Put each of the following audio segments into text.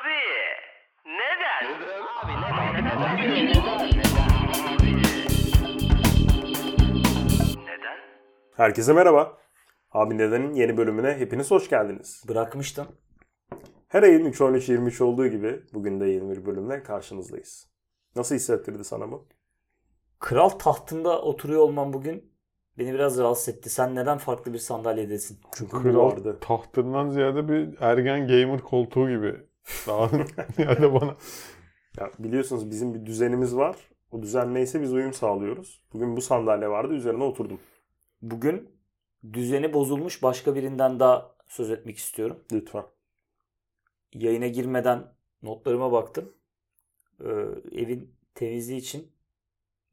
Abi neden? Abi neden? Herkese merhaba. Abi Neden'in yeni bölümüne hepiniz hoş geldiniz. Bırakmıştım. Her ayın 3 13 23 olduğu gibi bugün de yeni bir bölümle karşınızdayız. Nasıl hissettirdi sana bu? Kral tahtında oturuyor olmam bugün beni biraz rahatsız etti. Sen neden farklı bir sandalyedesin? Çünkü Kral vardı. tahtından ziyade bir ergen gamer koltuğu gibi. Daha yani bana. Ya biliyorsunuz bizim bir düzenimiz var. O düzen neyse biz uyum sağlıyoruz. Bugün bu sandalye vardı üzerine oturdum. Bugün düzeni bozulmuş başka birinden daha söz etmek istiyorum. Lütfen. Yayına girmeden notlarıma baktım. Ee, evin temizliği için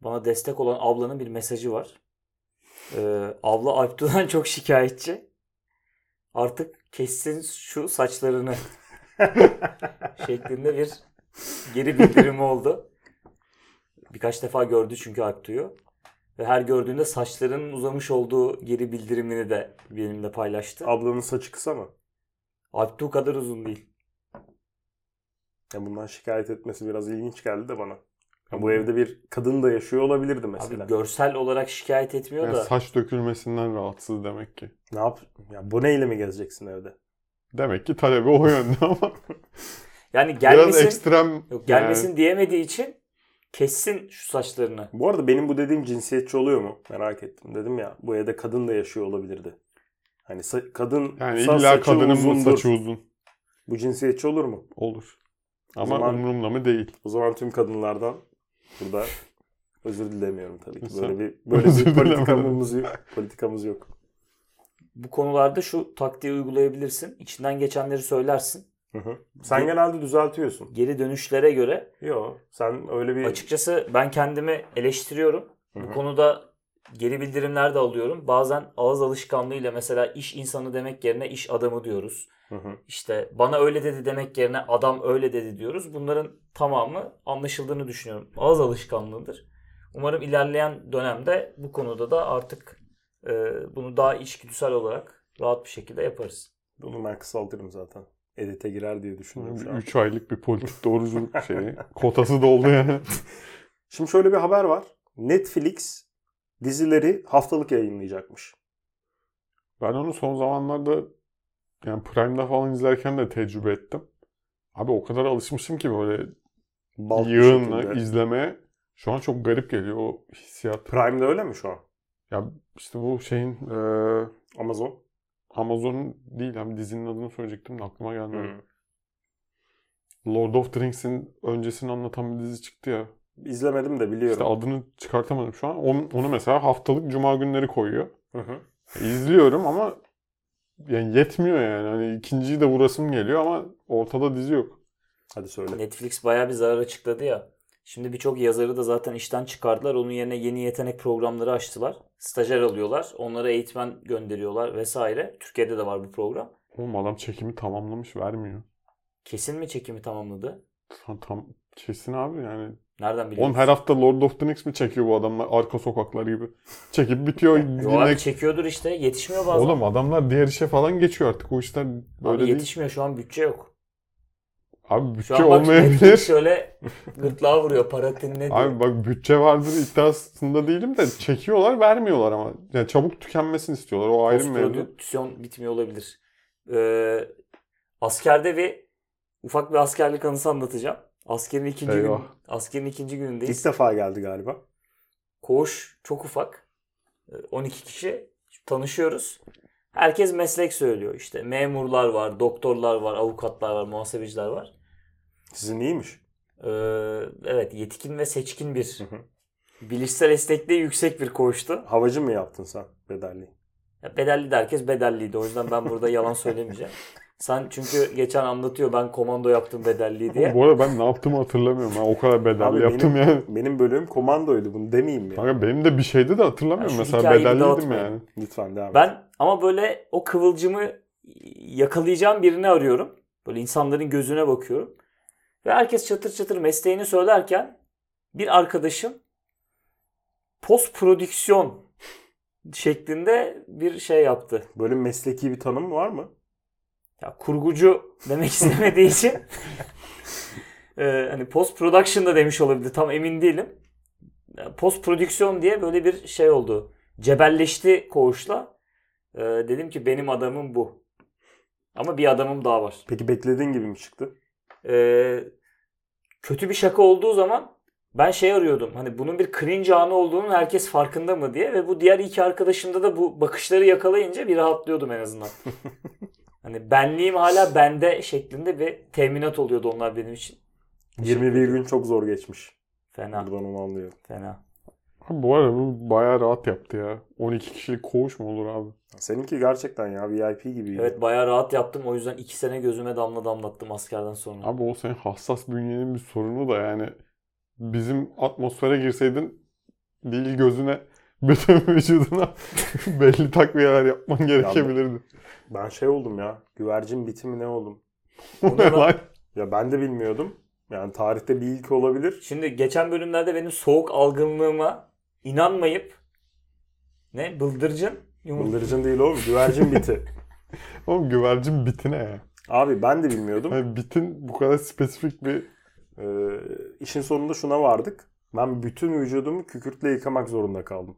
bana destek olan ablanın bir mesajı var. Ee, abla Alptu'dan çok şikayetçi. Artık kessin şu saçlarını şeklinde bir geri bildirimi oldu. Birkaç defa gördü çünkü Alptu'yu. Ve her gördüğünde saçlarının uzamış olduğu geri bildirimini de benimle paylaştı. Ablanın saçı kısa mı? Alptu kadar uzun değil. Ya bundan şikayet etmesi biraz ilginç geldi de bana. Ya bu evde bir kadın da yaşıyor olabilirdi mesela. Abi görsel olarak şikayet etmiyor Yani da saç dökülmesinden rahatsız demek ki. Ne yap? Ya bu neyle mi gezeceksin evde? Demek ki talebi o yönde ama yani biraz gelmesin ekstrem. yok, gelmesin diyemediği için kessin şu saçlarını. Bu arada benim bu dediğim cinsiyetçi oluyor mu? Merak ettim. Dedim ya bu evde kadın da yaşıyor olabilirdi. Hani sa- kadın Yani, yani illa saçı kadının bu uzundur. saçı uzun Bu cinsiyetçi olur mu? olur. Ama zaman- umurumda mı değil. O zaman tüm kadınlardan burada özür dilemiyorum tabii ki. Böyle bir böyle bir politikamız yok. Politikamız yok. Bu konularda şu taktiği uygulayabilirsin. İçinden geçenleri söylersin. Hı hı. Sen Bu- genelde düzeltiyorsun. Geri dönüşlere göre Yok. Sen öyle bir açıkçası ben kendimi eleştiriyorum. Hı hı. Bu konuda geri bildirimler de alıyorum. Bazen ağız alışkanlığıyla mesela iş insanı demek yerine iş adamı diyoruz. Hı hı. İşte bana öyle dedi demek yerine adam öyle dedi diyoruz. Bunların tamamı anlaşıldığını düşünüyorum. Ağız alışkanlığıdır. Umarım ilerleyen dönemde bu konuda da artık e, bunu daha içgüdüsel olarak rahat bir şekilde yaparız. Bunu ben kısaltırım zaten. Edite girer diye düşünüyorum şu an. 3 aylık bir politik doğruculuk şeyi. Kotası doldu yani. Şimdi şöyle bir haber var. Netflix dizileri haftalık yayınlayacakmış. Ben onu son zamanlarda yani Prime'da falan izlerken de tecrübe ettim. Abi o kadar alışmışım ki böyle Bal bir yığınla şekilde. izlemeye. Şu an çok garip geliyor o hissiyat. Prime'de öyle mi şu an? Ya işte bu şeyin eee Amazon. Amazon değil abi dizinin adını söyleyecektim de aklıma gelmedi. Lord of the Rings'in öncesini anlatan bir dizi çıktı ya. İzlemedim de biliyorum. İşte adını çıkartamadım şu an. Onu, onu mesela haftalık cuma günleri koyuyor. Hı hı. İzliyorum ama yani yetmiyor yani. Hani ikinciyi de vurasım geliyor ama ortada dizi yok. Hadi söyle. Netflix bayağı bir zarar açıkladı ya. Şimdi birçok yazarı da zaten işten çıkardılar. Onun yerine yeni yetenek programları açtılar. Stajyer alıyorlar. Onlara eğitmen gönderiyorlar vesaire. Türkiye'de de var bu program. Oğlum adam çekimi tamamlamış vermiyor. Kesin mi çekimi tamamladı? Tam, tam kesin abi yani. Nereden biliyorsun? Oğlum her hafta Lord of the Rings mi çekiyor bu adamlar arka sokaklar gibi? Çekip bitiyor. Yo yine... abi çekiyordur işte. Yetişmiyor bazen. Oğlum adamlar diğer işe falan geçiyor artık. O işler böyle abi değil. yetişmiyor şu an bütçe yok. Abi Şu bütçe an bak olmayabilir. Şöyle gırtlağa vuruyor. Paratin ne diyor? Abi bak bütçe vardır iddiasında değilim de çekiyorlar vermiyorlar ama. Yani çabuk tükenmesini istiyorlar. O ayrı bir mevzu. Postprodüksiyon bitmiyor olabilir. Ee, askerde bir ufak bir askerlik anısı anlatacağım. Askerin ikinci gün, Eyvah. askerin ikinci günündeyiz. İlk defa geldi galiba. Koğuş çok ufak. Ee, 12 kişi tanışıyoruz. Herkes meslek söylüyor. İşte memurlar var, doktorlar var, avukatlar var, muhasebeciler var. Sizin iyiymiş. Ee, evet yetkin ve seçkin bir Hı hı. bilişsel esnekliği yüksek bir koğuştu. Havacı mı yaptın sen bedelli? Ya bedelli de herkes bedelliydi. O yüzden ben burada yalan söylemeyeceğim. Sen çünkü geçen anlatıyor ben komando yaptım bedelli diye. Bu arada ben ne yaptığımı hatırlamıyorum. Ben o kadar bedelli Abi yaptım benim, yani. benim bölümüm komandoydu. Bunu demeyeyim ya. Kanka benim de bir şeydi de hatırlamıyorum. Ya şu Mesela bedelliydim yani. Lütfen devam et. Ben ama böyle o kıvılcımı yakalayacağım birini arıyorum. Böyle insanların gözüne bakıyorum. Ve herkes çatır çatır mesleğini söylerken bir arkadaşım post prodüksiyon şeklinde bir şey yaptı. Böyle mesleki bir tanım var mı? Ya kurgucu demek istemediği için Ee, hani post production da demiş olabilir. Tam emin değilim. Post prodüksiyon diye böyle bir şey oldu. Cebelleşti koğuşla. Ee, dedim ki benim adamım bu. Ama bir adamım daha var. Peki beklediğin gibi mi çıktı? Ee, kötü bir şaka olduğu zaman ben şey arıyordum. Hani bunun bir cringe anı olduğunun herkes farkında mı diye. Ve bu diğer iki arkadaşımda da bu bakışları yakalayınca bir rahatlıyordum en azından. hani benliğim hala bende şeklinde bir teminat oluyordu onlar benim için. 21 gün çok zor geçmiş. Fena. Buradan onu anlıyorum. Fena. Abi bu arada bu bayağı rahat yaptı ya. 12 kişilik koğuş mu olur abi? Seninki gerçekten ya VIP gibi. Evet bayağı rahat yaptım. O yüzden iki sene gözüme damla damlattım askerden sonra. Abi o senin hassas bünyenin bir sorunu da yani. Bizim atmosfere girseydin değil gözüne bütün vücuduna belli takviyeler yapman gerekebilirdi. Ben şey oldum ya. Güvercin bitimi ne oldum? O ne lan? Ya ben de bilmiyordum. Yani tarihte bir ilk olabilir. Şimdi geçen bölümlerde benim soğuk algınlığıma inanmayıp ne bıldırcın yumurta. Bıldırcın değil oğlum. Güvercin biti. Oğlum güvercin bitine ya. Abi ben de bilmiyordum. Yani bitin bu kadar spesifik bir Ee, işin sonunda şuna vardık. Ben bütün vücudumu kükürtle yıkamak zorunda kaldım.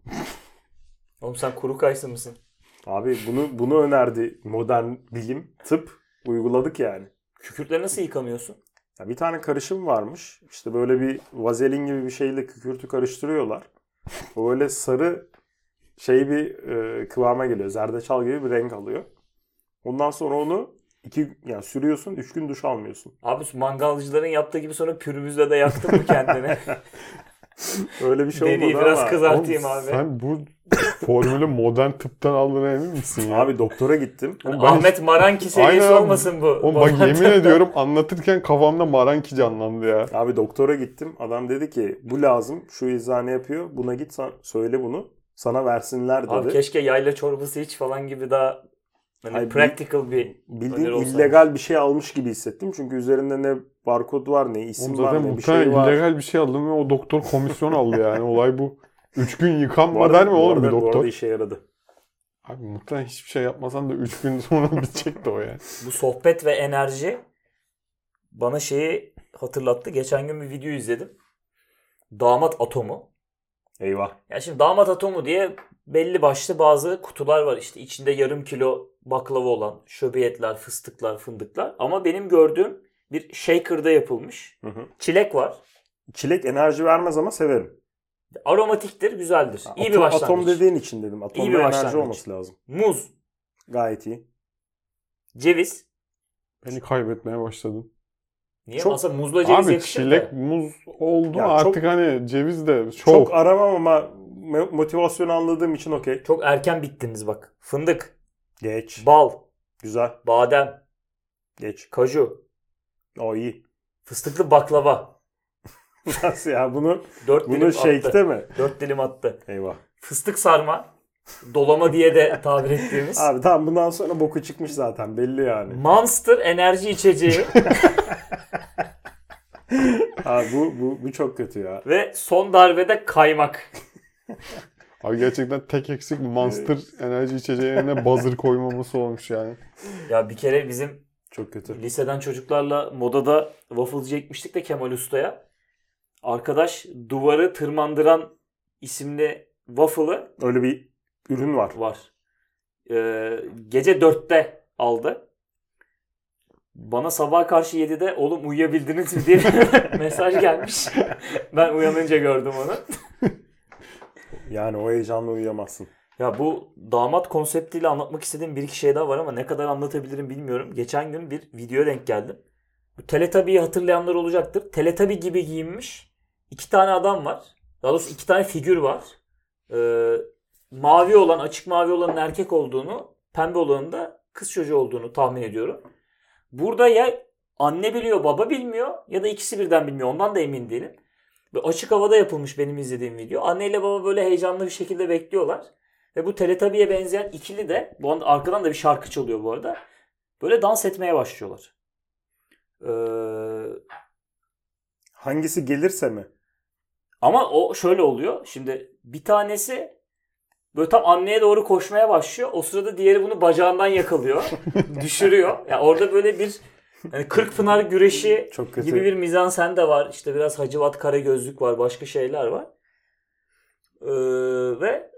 Oğlum sen kuru kayısı mısın? Abi bunu bunu önerdi modern bilim, tıp. Uyguladık yani. Kükürtle nasıl yıkamıyorsun? Ya bir tane karışım varmış. İşte böyle bir vazelin gibi bir şeyle kükürtü karıştırıyorlar. O böyle sarı şey bir e, kıvama geliyor. Zerdeçal gibi bir renk alıyor. Ondan sonra onu iki yani sürüyorsun, üç gün duş almıyorsun. Abi mangalcıların yaptığı gibi sonra pürümüzle de yaktın mı kendini? Öyle bir şey Deriyi olmadı biraz ama. kızartayım Oğlum abi. Sen bu formülü modern tıptan aldığına emin misin ya? Abi doktora gittim. Ben- Ahmet Maranki serisi Aynen. olmasın bu. Oğlum bak yemin ediyorum anlatırken kafamda Maranki canlandı ya. Abi doktora gittim. Adam dedi ki bu lazım. Şu eczane yapıyor. Buna git sen söyle bunu. Sana versinler dedi. Abi keşke yayla çorbası iç falan gibi daha hani Hayır, practical bir Bildiğin illegal bir şey almış gibi hissettim. Çünkü üzerinde ne barkod var ne isim Oğlum var ne bir şey var. illegal bir şey aldım ve o doktor komisyon aldı yani. Olay bu. Üç gün yıkanma der mi oğlum bir arada- Bu doktor? arada işe yaradı. Abi muhtemelen hiçbir şey yapmasan da üç gün sonra bitecekti o yani. bu sohbet ve enerji bana şeyi hatırlattı. Geçen gün bir video izledim. Damat atomu. Eyvah. Ya şimdi damat atomu diye belli başlı bazı kutular var. İşte içinde yarım kilo baklava olan şöbiyetler, fıstıklar, fındıklar. Ama benim gördüğüm bir shaker'da yapılmış. Hı hı. Çilek var. Çilek enerji vermez ama severim. Aromatiktir, güzeldir. İyi atom, bir başlangıç. Atom dediğin için dedim. İyi Atomda bir enerji başlangıç. olması lazım. Muz, Gayet iyi. ceviz. Beni kaybetmeye başladın. Niye? Çok- Aslında muzla ceviz Abi yakışır çilek, da. muz oldu Ya artık çok- hani ceviz de Çok, çok. aramam ama mo- motivasyonu anladığım için okey. Çok erken bittiniz bak. Fındık, Geç. bal, Güzel. badem, Geç. kaju, O iyi. fıstıklı baklava. Nasıl ya bunu Dört dilim bunu attı. mi? Dört dilim attı. Eyvah. Fıstık sarma. Dolama diye de tabir ettiğimiz. Abi tamam bundan sonra boku çıkmış zaten belli yani. Monster enerji içeceği Abi bu, bu, bu çok kötü ya. ve son darbede kaymak. Abi gerçekten tek eksik Monster enerji içeceğine buzzer koymaması olmuş yani. Ya bir kere bizim Çok kötü. liseden çocuklarla modada wafflecı ekmiştik de Kemal Usta'ya. Arkadaş duvarı tırmandıran isimli waffle'ı Öyle bir ürün var. var. Ee, gece 4'te aldı. Bana sabah karşı 7'de oğlum uyuyabildiniz mi diye mesaj gelmiş. ben uyanınca gördüm onu. Yani o heyecanla uyuyamazsın. Ya bu damat konseptiyle anlatmak istediğim bir iki şey daha var ama ne kadar anlatabilirim bilmiyorum. Geçen gün bir videoya denk geldim. Bu Teletubby'yi hatırlayanlar olacaktır. Teletubby gibi giyinmiş iki tane adam var. Daha doğrusu iki tane figür var. Ee, mavi olan, açık mavi olanın erkek olduğunu, pembe olanın da kız çocuğu olduğunu tahmin ediyorum. Burada ya anne biliyor, baba bilmiyor ya da ikisi birden bilmiyor. Ondan da emin değilim. Ve açık havada yapılmış benim izlediğim video. Anne ile baba böyle heyecanlı bir şekilde bekliyorlar. Ve bu Teletubby'ye benzeyen ikili de bu arada arkadan da bir şarkı çalıyor bu arada. Böyle dans etmeye başlıyorlar. Ee, Hangisi gelirse mi? ama o şöyle oluyor. Şimdi bir tanesi böyle tam anneye doğru koşmaya başlıyor. O sırada diğeri bunu bacağından yakalıyor. düşürüyor. Yani orada böyle bir Yani Kırkpınar güreşi Çok kötü. gibi bir mizansen de var. İşte biraz Hacivat Karagözlük var. Başka şeyler var. Ee, ve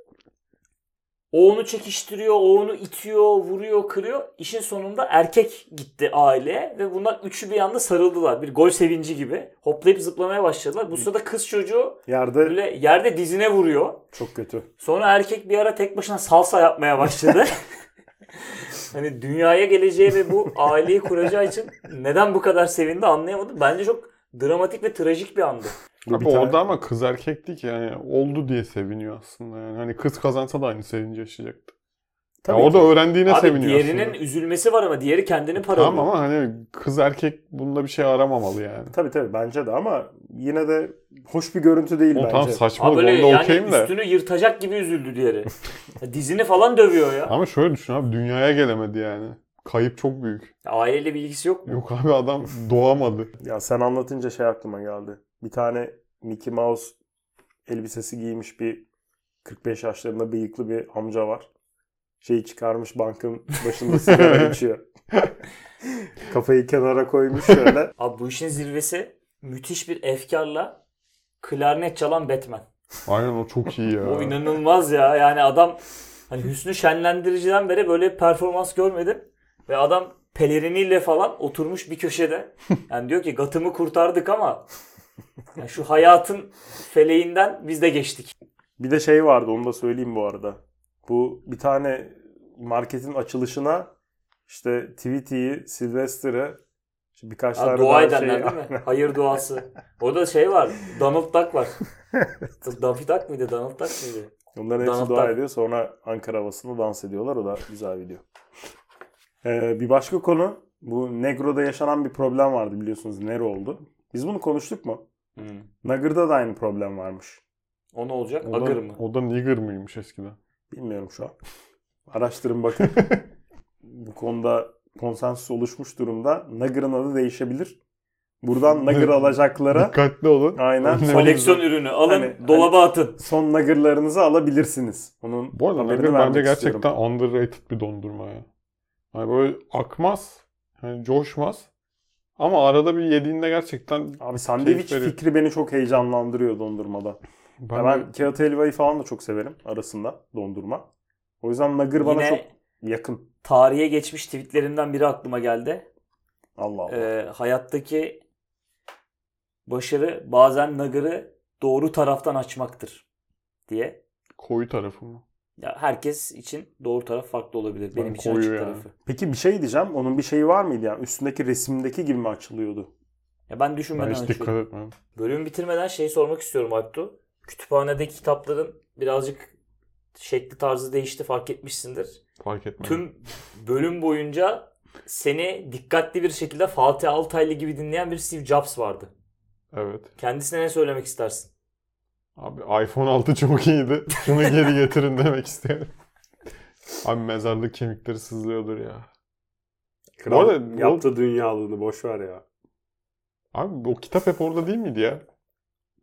o onu çekiştiriyor, o onu itiyor, vuruyor, kırıyor. İşin sonunda erkek gitti aileye ve bunlar üçü bir anda sarıldılar. Bir gol sevinci gibi. Hoplayıp zıplamaya başladılar. Bu sırada kız çocuğu Yerde böyle yerde dizine vuruyor. çok kötü. Sonra erkek bir ara tek başına salsa yapmaya başladı. hani dünyaya geleceği ve bu aileyi kuracağı için neden bu kadar sevindi anlayamadım. Bence çok dramatik ve trajik bir andı. Bu Abi bir tane- orada ama kız erkekti ki yani oldu diye seviniyor aslında yani. Hani kız kazansa da aynı sevinci yaşayacaktı. Tabii ya o da öğrendiğine Abi seviniyor diğerinin aslında. üzülmesi var ama diğeri kendini paralıyor. Tamam ama hani kız erkek bunda bir şey aramamalı yani. Tabii tabii bence de ama yine de hoş bir görüntü değil O bence. tam Abi saçmalık böyle yani okeyim de. üstünü yırtacak gibi üzüldü diğeri. Dizini falan dövüyor ya. Ama şöyle düşün abi dünyaya gelemedi yani. Kayıp çok büyük. Aileyle bir ilgisi yok mu? Yok abi adam doğamadı. Ya sen anlatınca şey aklıma geldi. Bir tane Mickey Mouse elbisesi giymiş bir 45 yaşlarında bıyıklı bir amca var. Şeyi çıkarmış bankın başında sigara içiyor. Kafayı kenara koymuş şöyle. Abi bu işin zirvesi müthiş bir efkarla klarnet çalan Batman. Aynen o çok iyi ya. O inanılmaz ya. Yani adam hani Hüsnü Şenlendirici'den beri böyle bir performans görmedim. Ve adam peleriniyle falan oturmuş bir köşede. Yani diyor ki Gatım'ı kurtardık ama yani şu hayatın feleğinden biz de geçtik. Bir de şey vardı onu da söyleyeyim bu arada. Bu bir tane marketin açılışına işte Tweety'yi, Sylvester'ı işte birkaç Ha, tane dua daha şey- değil mi? Hayır duası. Orada şey var. Donald Duck var. Daffy Duck mıydı? Donald Duck mıydı? Onların hepsi Donald dua Duck. ediyor. Sonra Ankara havasında dans ediyorlar. O da güzel video. Ee, bir başka konu. Bu Negro'da yaşanan bir problem vardı biliyorsunuz. Nero oldu. Biz bunu konuştuk mu? Hmm. Nagır'da da aynı problem varmış. O ne olacak? O da, Agır mı? o da nigger mıymış eskiden? Bilmiyorum şu an. Araştırın bakın. Bu konuda konsensus oluşmuş durumda. Nagır'ın adı değişebilir. Buradan Nagır alacaklara Dikkatli olun. aynen Koleksiyon ürünü alın Hani- dolaba atın. son Nagır'larınızı alabilirsiniz. Onun Bu arada vermek bence istiyorum. gerçekten underrated bir dondurma ya. Hani böyle akmaz. Hani coşmaz. Ama arada bir yediğinde gerçekten Abi sandviç Keyif veriyor. fikri beni çok heyecanlandırıyor dondurmada. ben, Ya ben kağıt helvayı falan da çok severim arasında dondurma. O yüzden nagır bana Yine çok yakın. tarihe geçmiş tweetlerinden biri aklıma geldi. Allah Allah. Ee, hayattaki başarı bazen nagırı doğru taraftan açmaktır diye. koyu tarafı mı? Ya herkes için doğru taraf farklı olabilir. Benim Ben için açık yani. tarafı. Peki bir şey diyeceğim. Onun bir şeyi var mıydı yani? Üstündeki resimdeki gibi mi açılıyordu? Ya ben Ben düşünmeden hiç açıyorum. dikkat etmem. Bölüm bitirmeden şey sormak istiyorum Alptu. Kütüphanedeki kitapların birazcık şekli tarzı değişti fark etmişsindir. Fark etmem. Tüm bölüm boyunca seni dikkatli bir şekilde Fatih Altaylı gibi dinleyen bir Steve Jobs vardı. Evet. Kendisine ne söylemek istersin? Abi iPhone 6 çok iyiydi. Şunu geri getirin demek istiyorum. Abi mezarlık kemikleri sızlıyordur ya. Kral arada bu- yaptı dünyalığını boş ver ya. Abi o kitap hep orada değil miydi ya?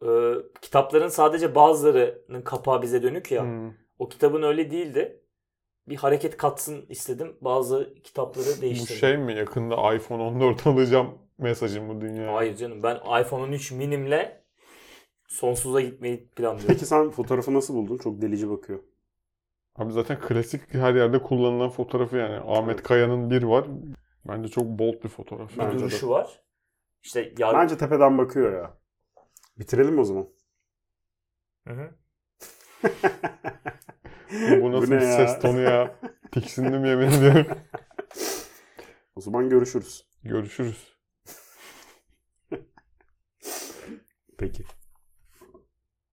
Ee, kitapların sadece bazılarının kapağı bize dönük ya. Hmm. O kitabın öyle değildi. Bir hareket katsın istedim. Bazı kitapları Bu değiştirdim. şey mi yakında iPhone 14 alacağım mesajı mı dünya? Hayır canım ben iPhone 13 minimle sonsuza gitmeyi planlıyorum. Peki sen fotoğrafı nasıl buldun? Çok delici bakıyor. Abi zaten klasik her yerde kullanılan fotoğrafı yani. Ahmet Kaya'nın bir var. Bence çok bold bir fotoğraf. bir Bence de. duruşu var. İşte yar... Bence tepeden bakıyor ya. Bitirelim mi o zaman? Hı hı. Bu nasıl ne bir ya? ses tonu ya? Tiksindim yemin ediyorum. O zaman görüşürüz. Görüşürüz. Peki.